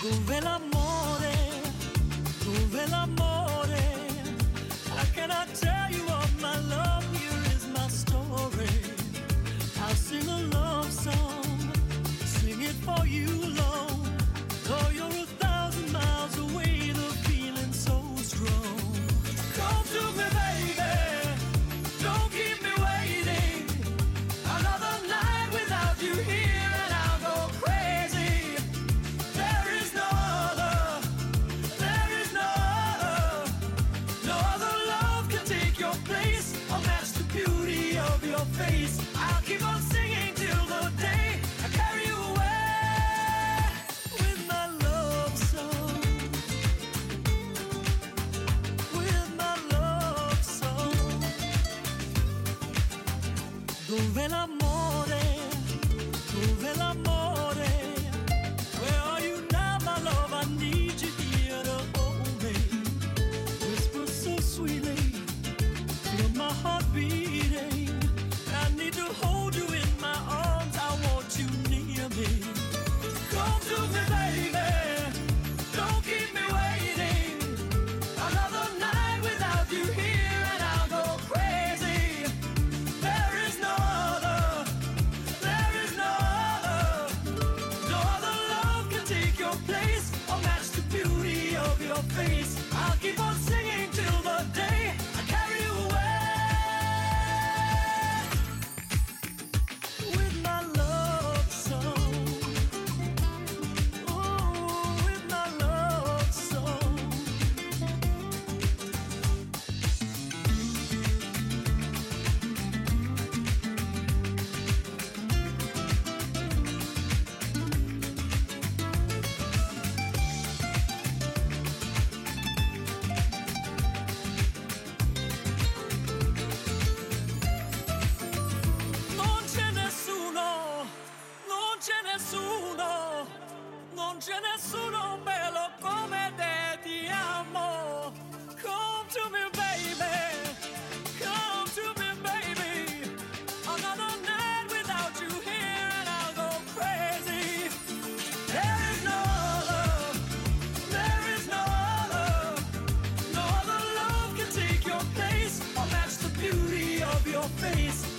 dove l'amore, dove l'amore. How can I cannot tell you of my love? Here is my story. I'll sing a love song, sing it for you. face.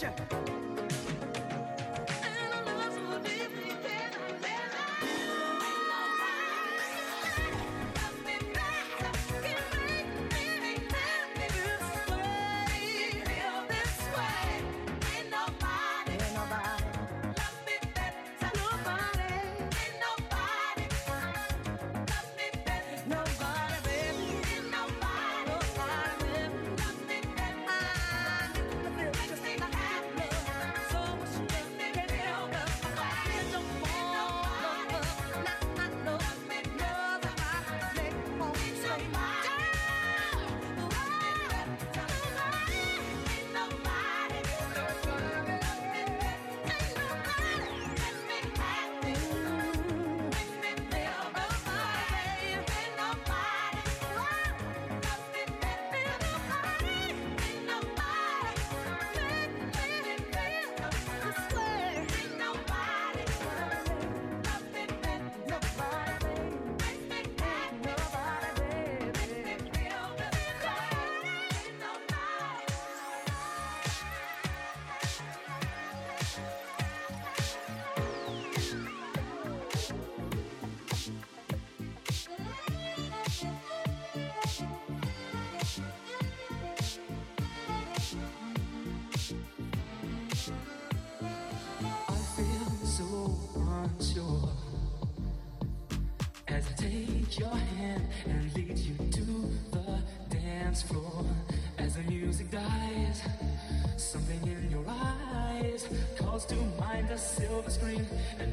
Gotcha. your hand and lead you to the dance floor. As the music dies, something in your eyes calls to mind a silver screen and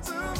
自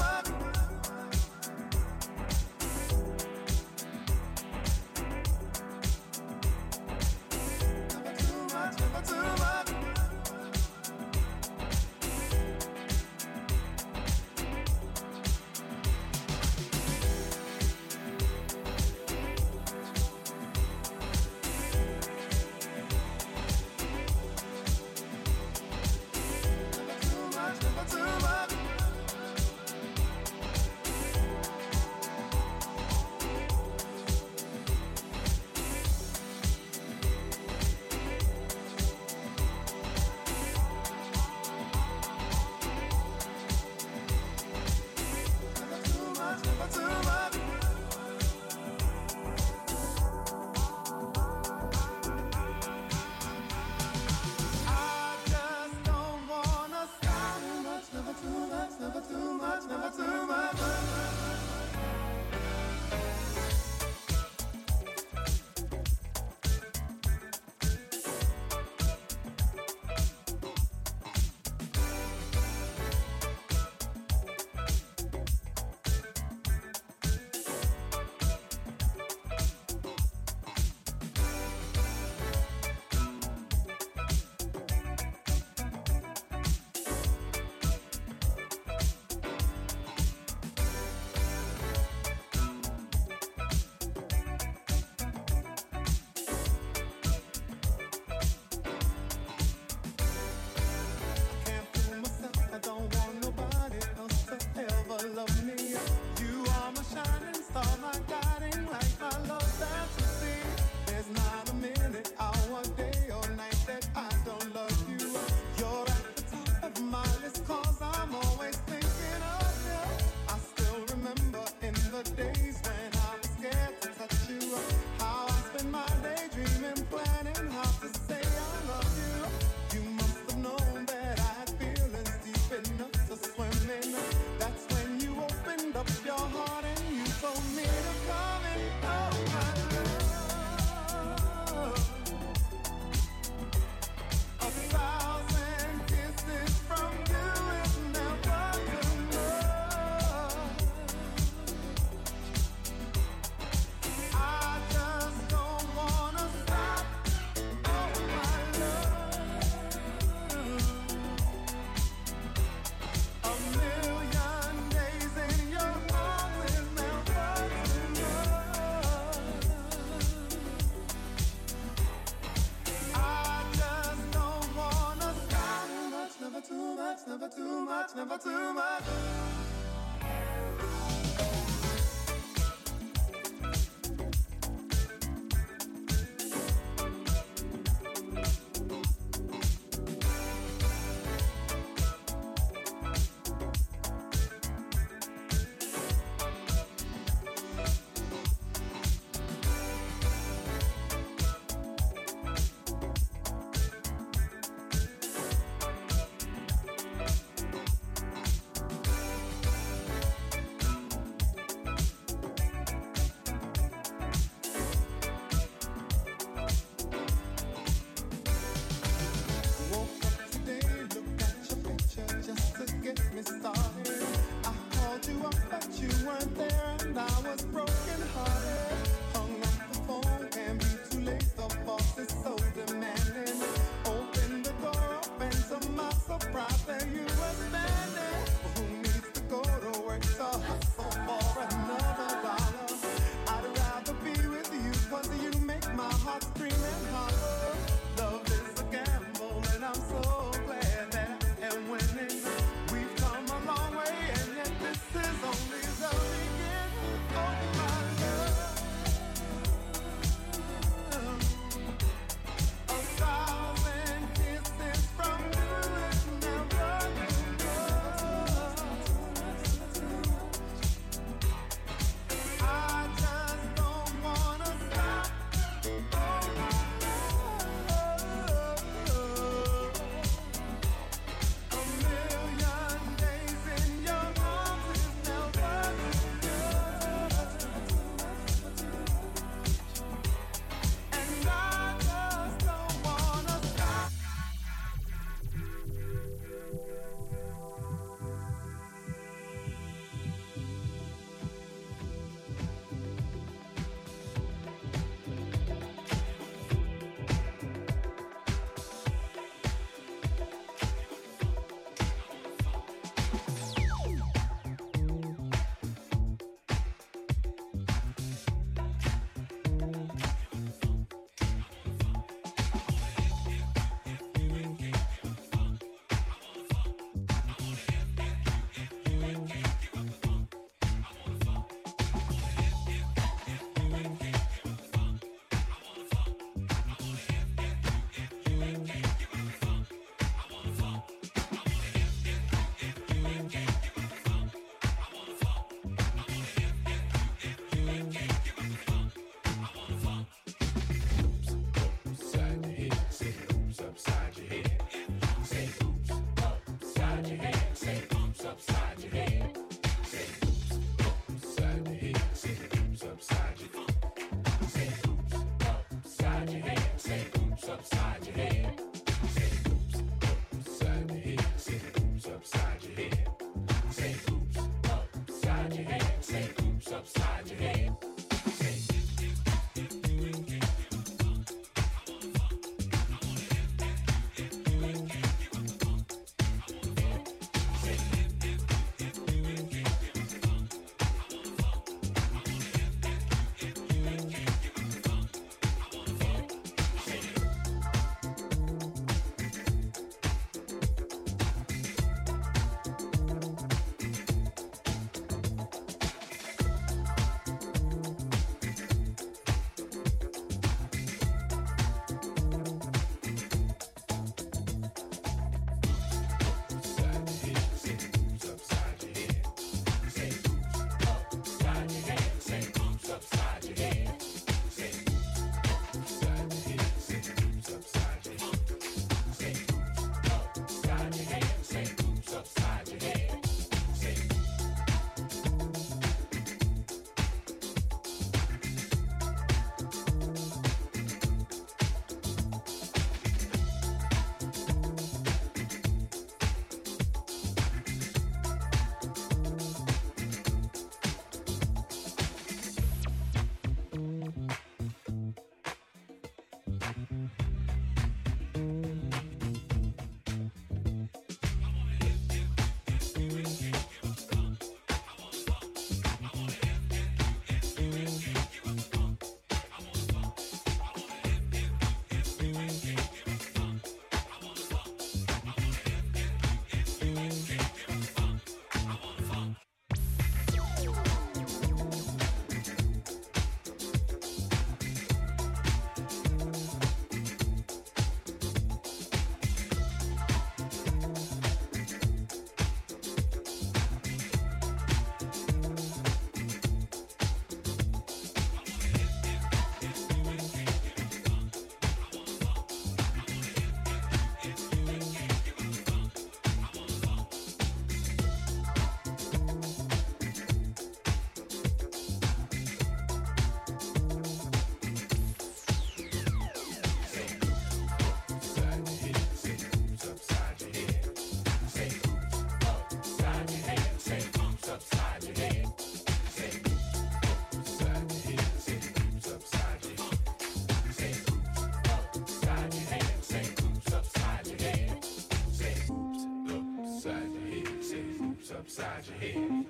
upside your head.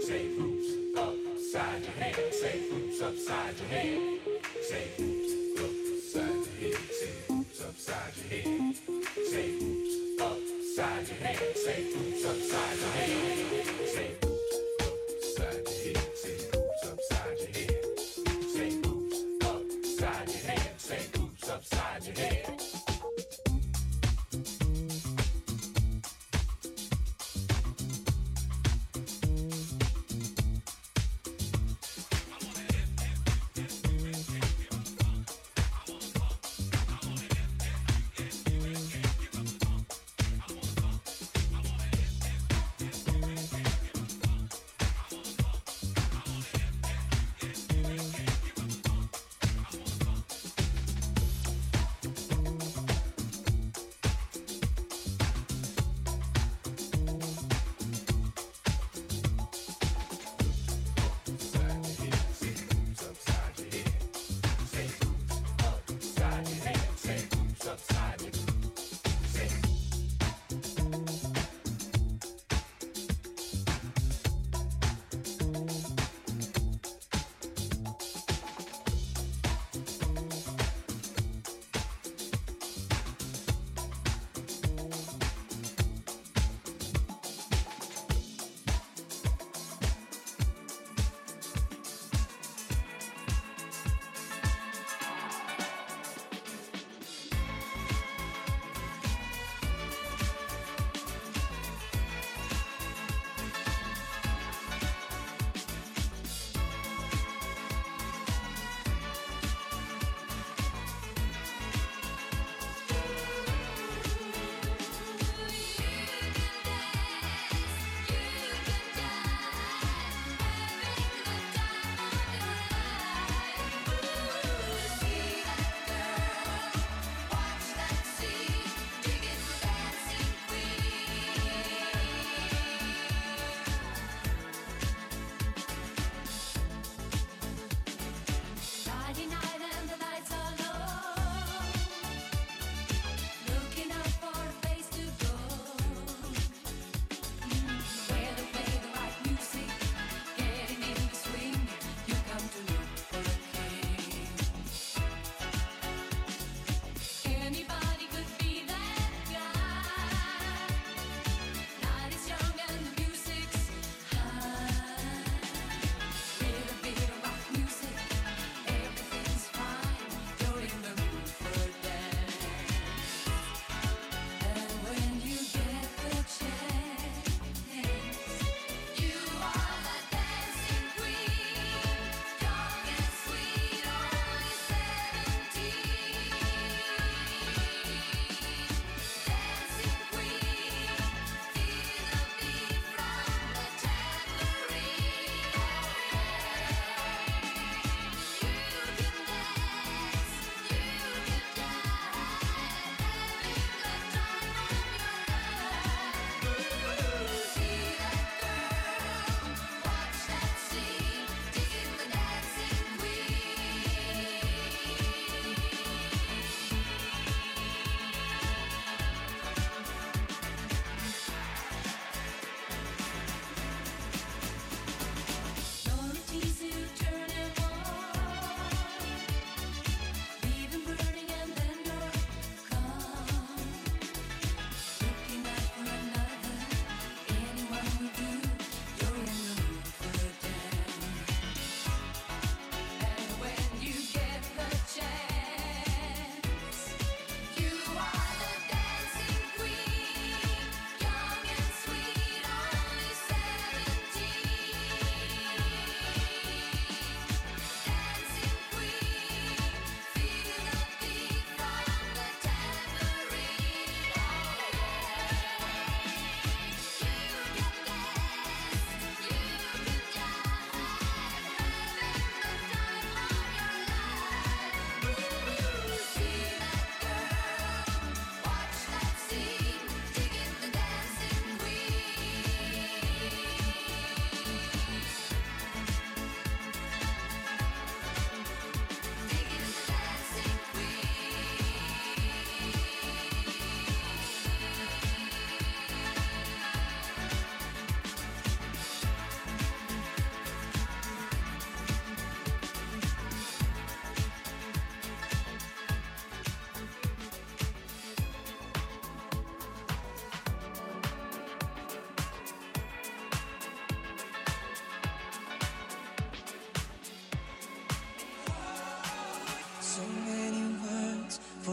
Say whoops upside your head. Say whoops upside your head. Say hoops.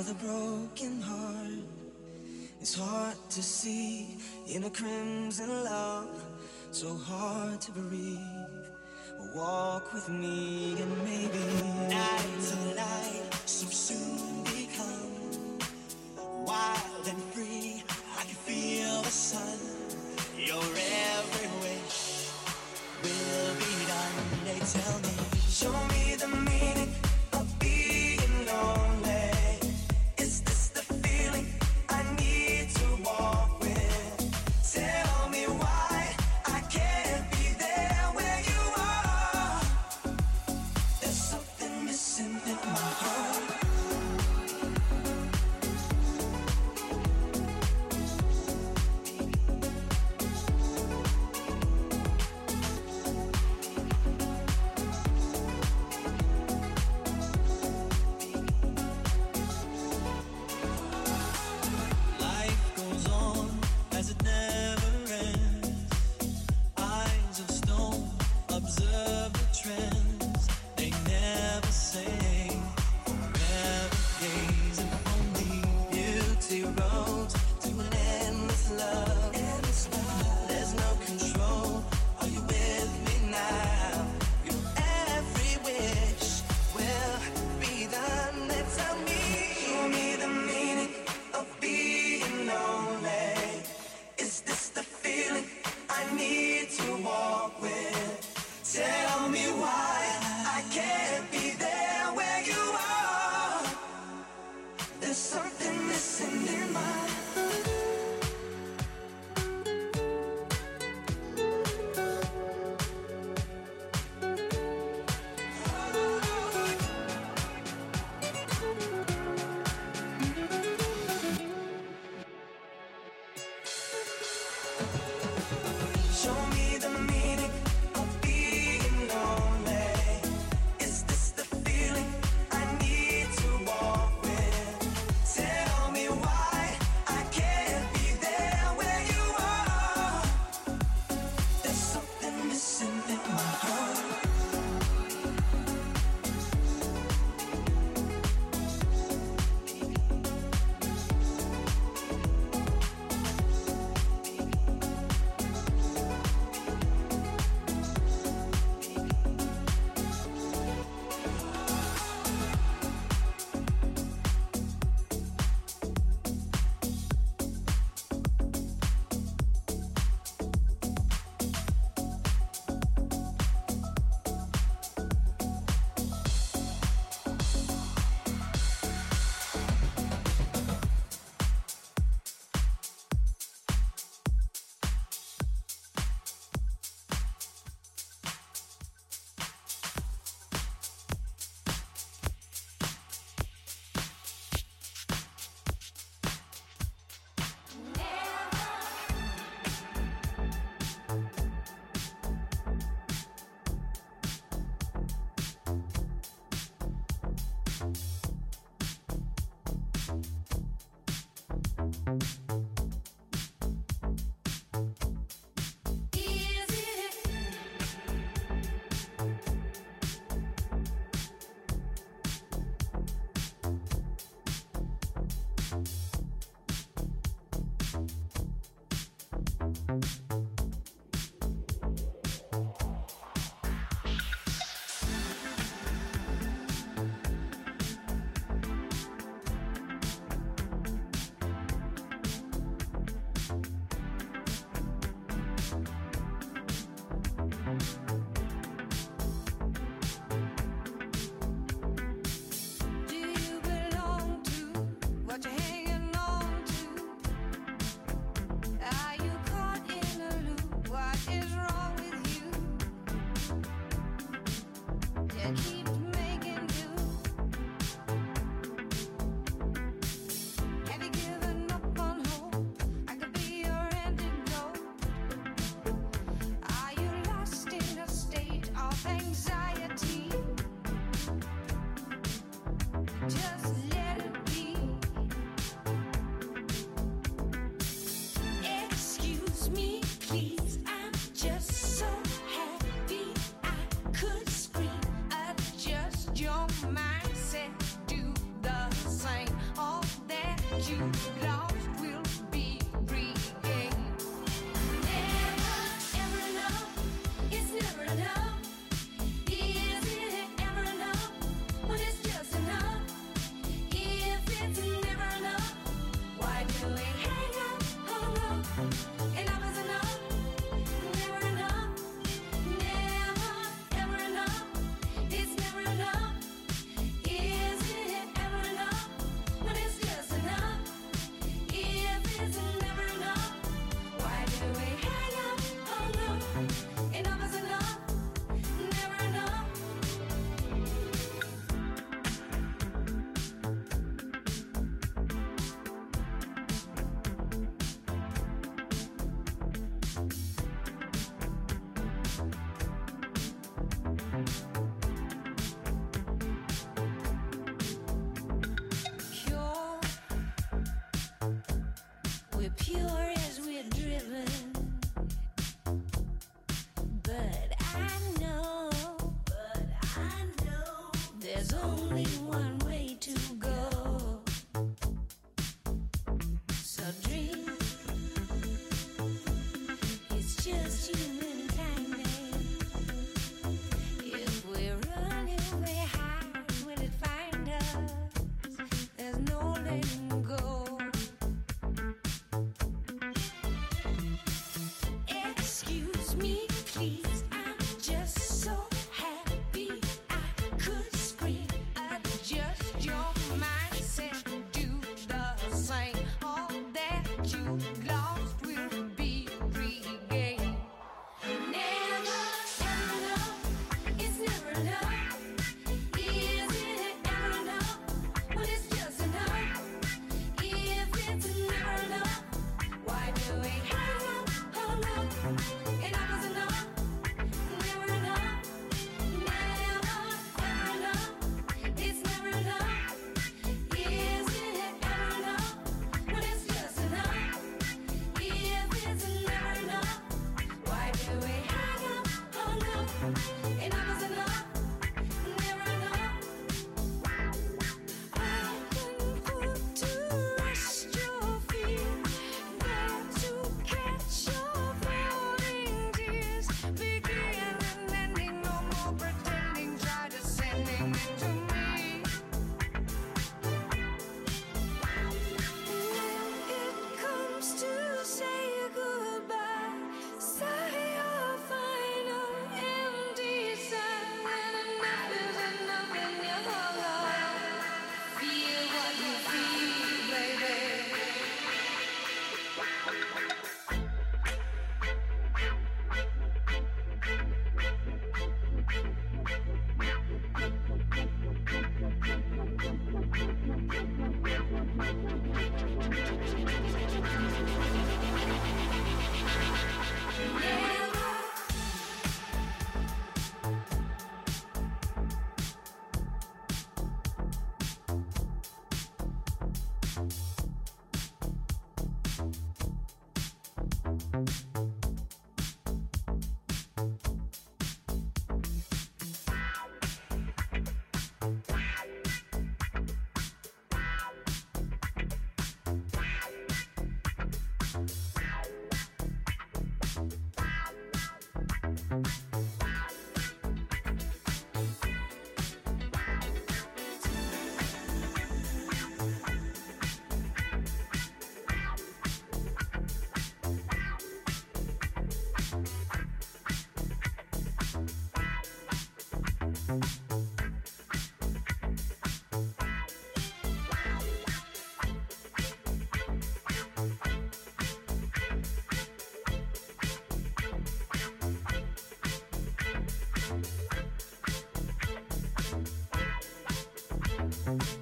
for the broken heart. It's hard to see in a crimson love, so hard to breathe. Walk with me and maybe die to life. pure Thank Is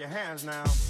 your hands now.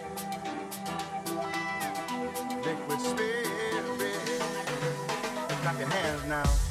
Liquid spirit. Clap your hands now.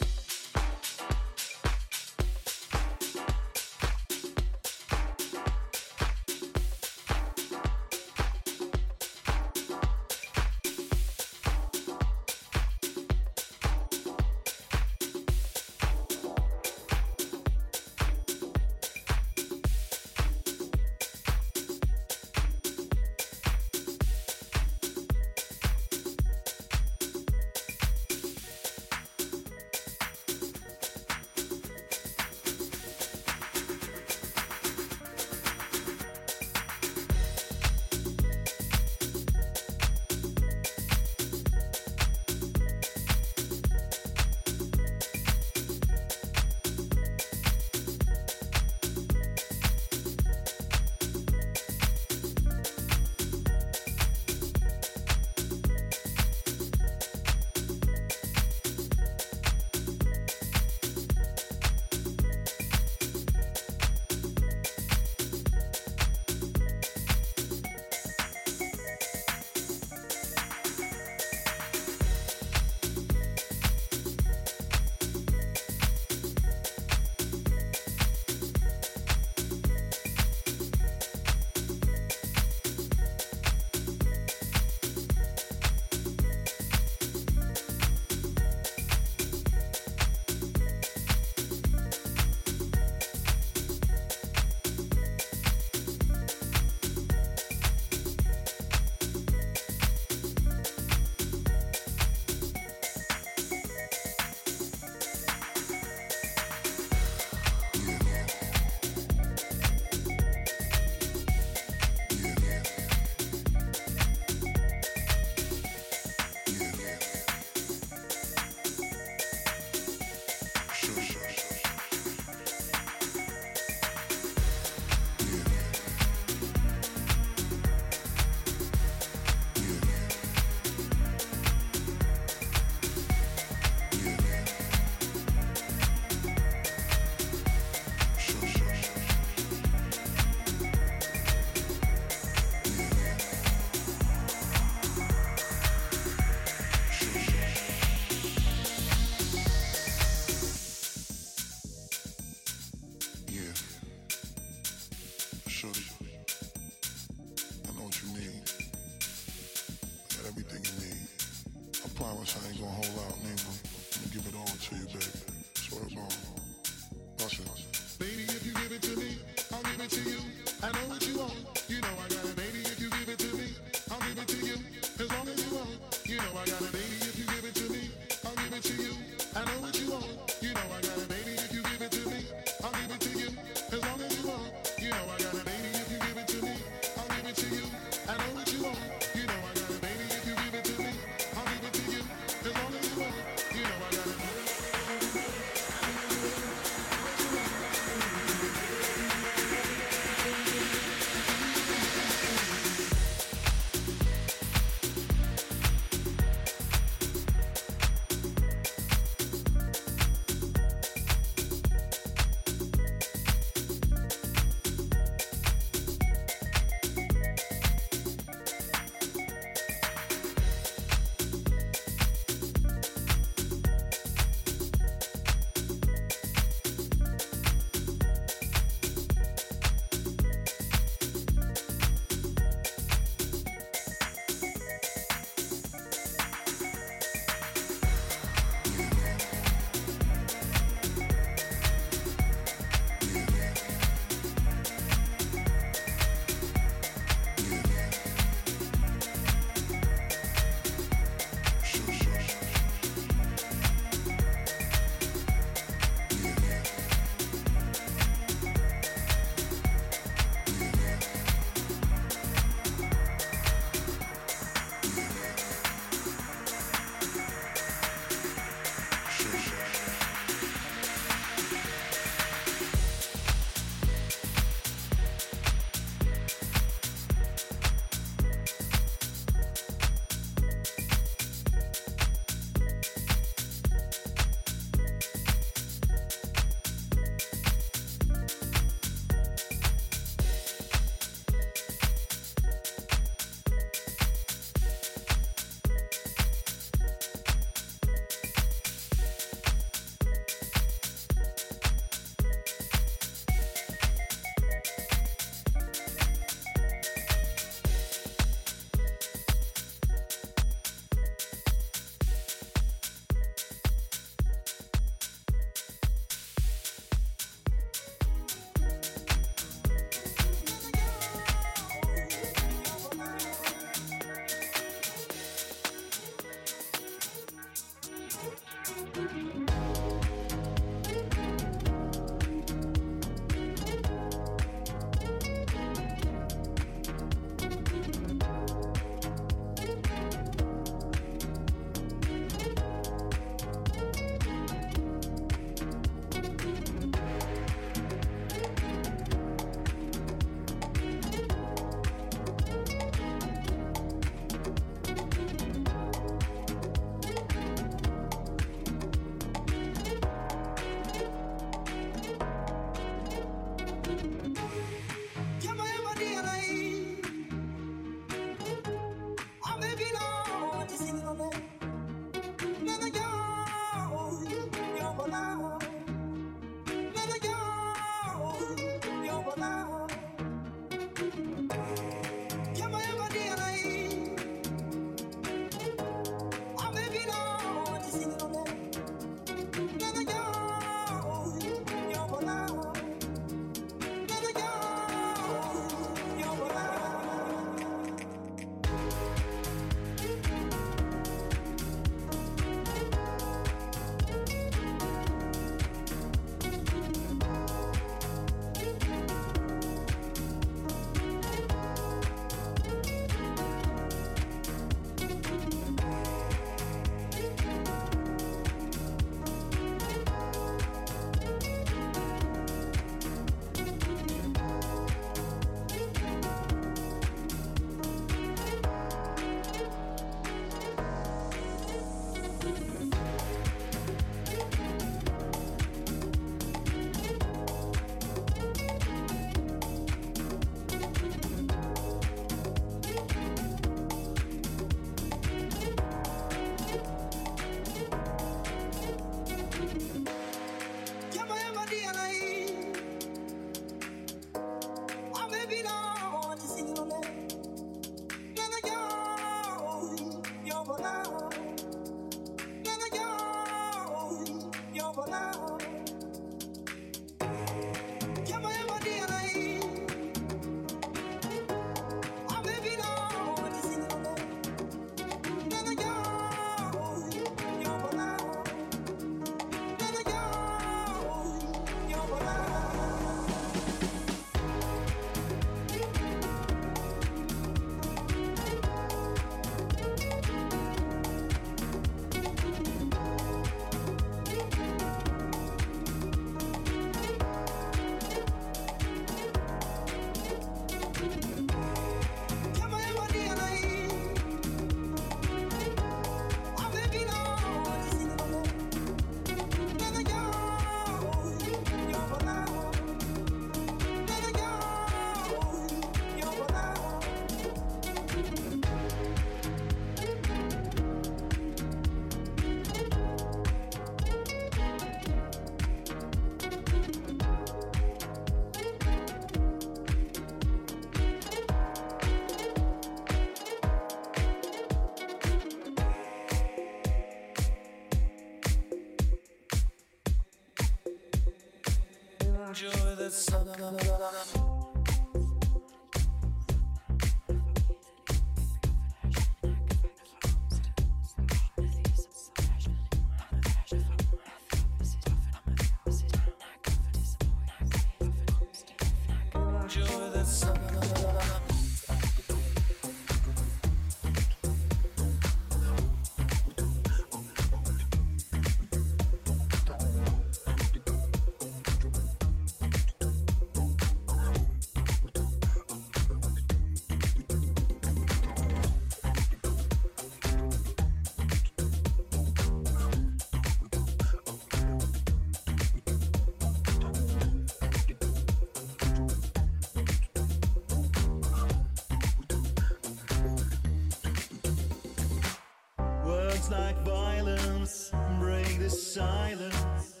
Words like violence break the silence.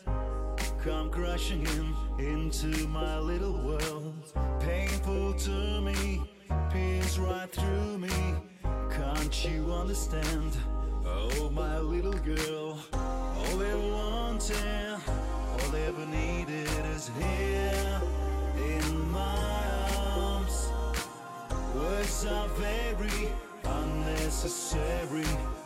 Come crashing in into my little world. Painful to me, pierce right through me. Can't you understand? Oh, my little girl. All they wanted, all they ever needed is here in my arms. Words are very unnecessary.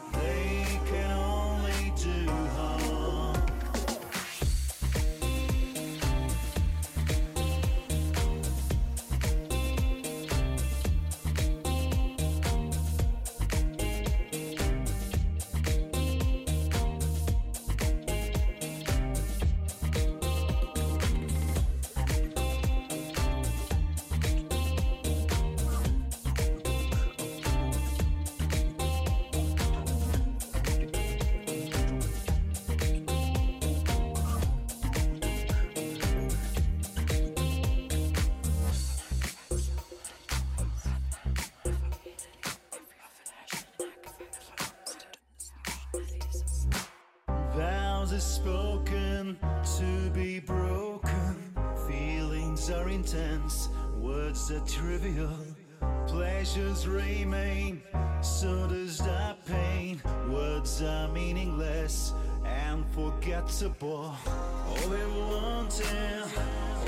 Intense, words are trivial. Pleasures remain, so does that pain. Words are meaningless and forgettable. All they wanted,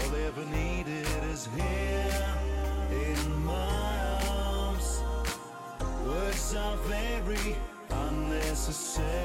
all they ever needed is here in my arms. Words are very unnecessary.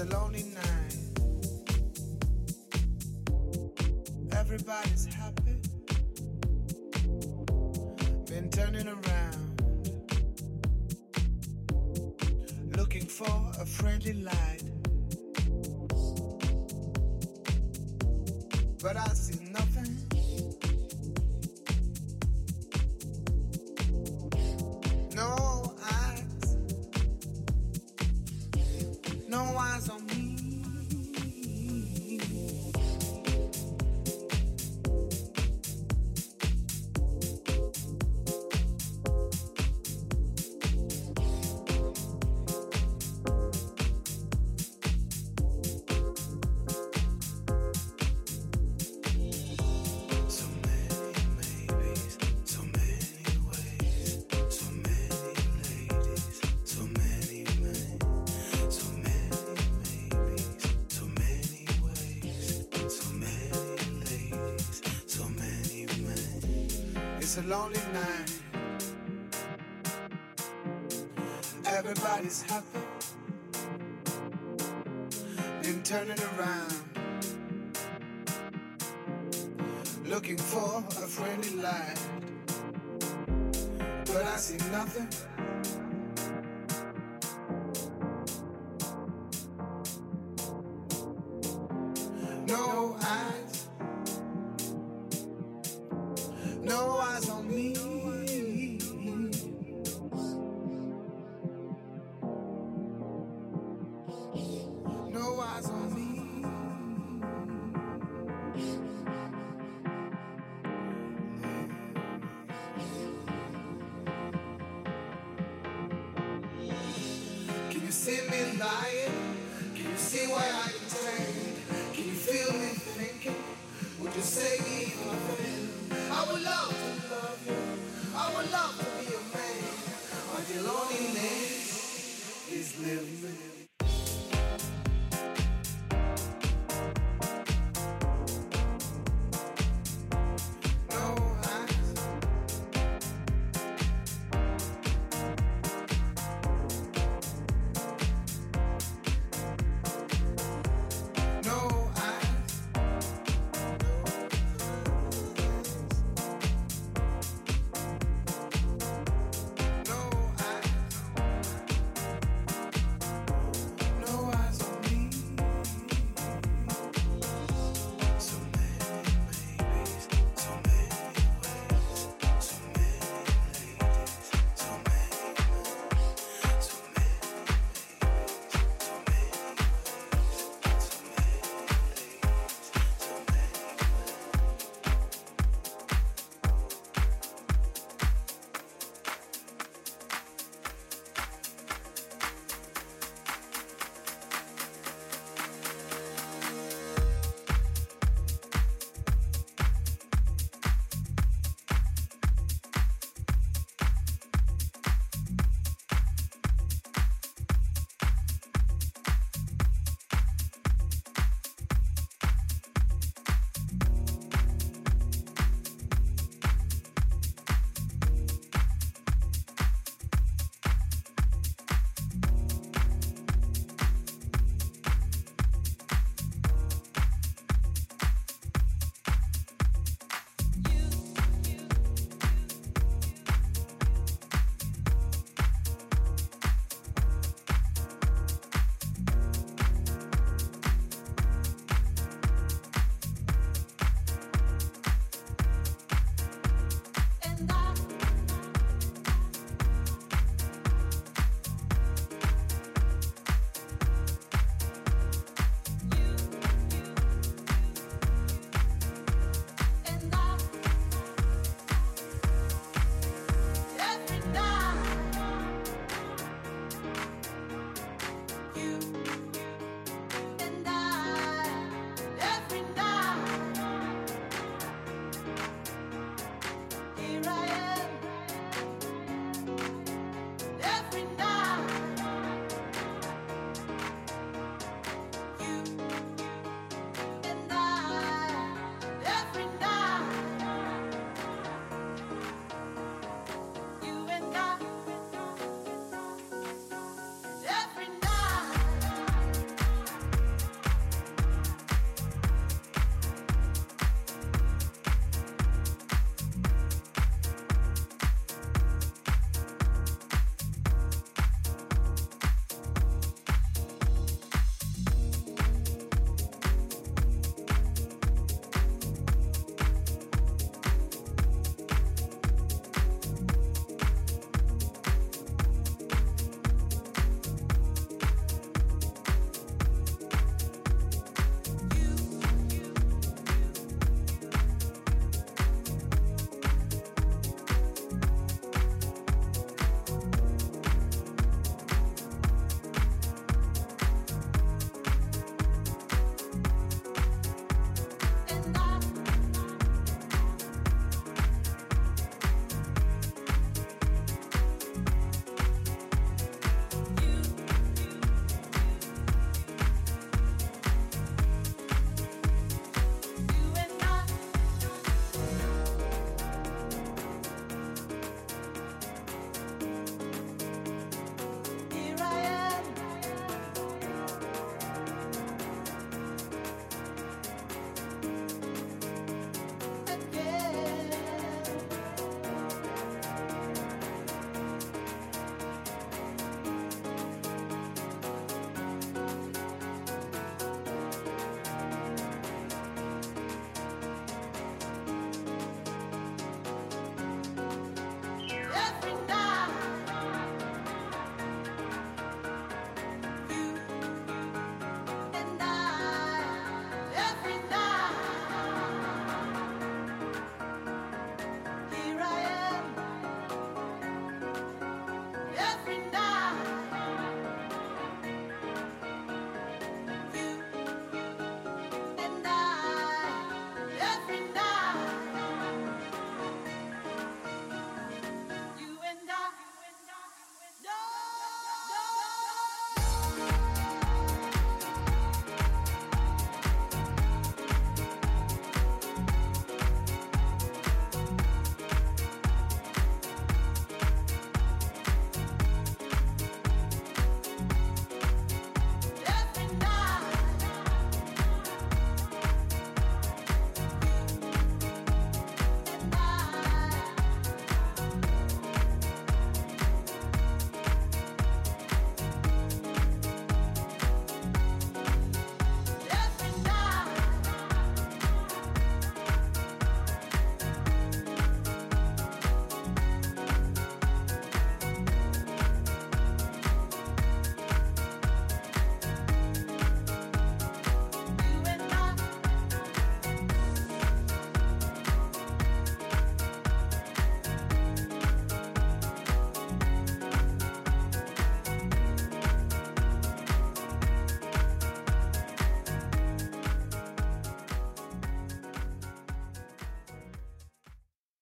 It's a lonely night. Everybody's happy. Been turning around. Looking for a friendly light. a lonely night. Everybody's happy, Been turning around.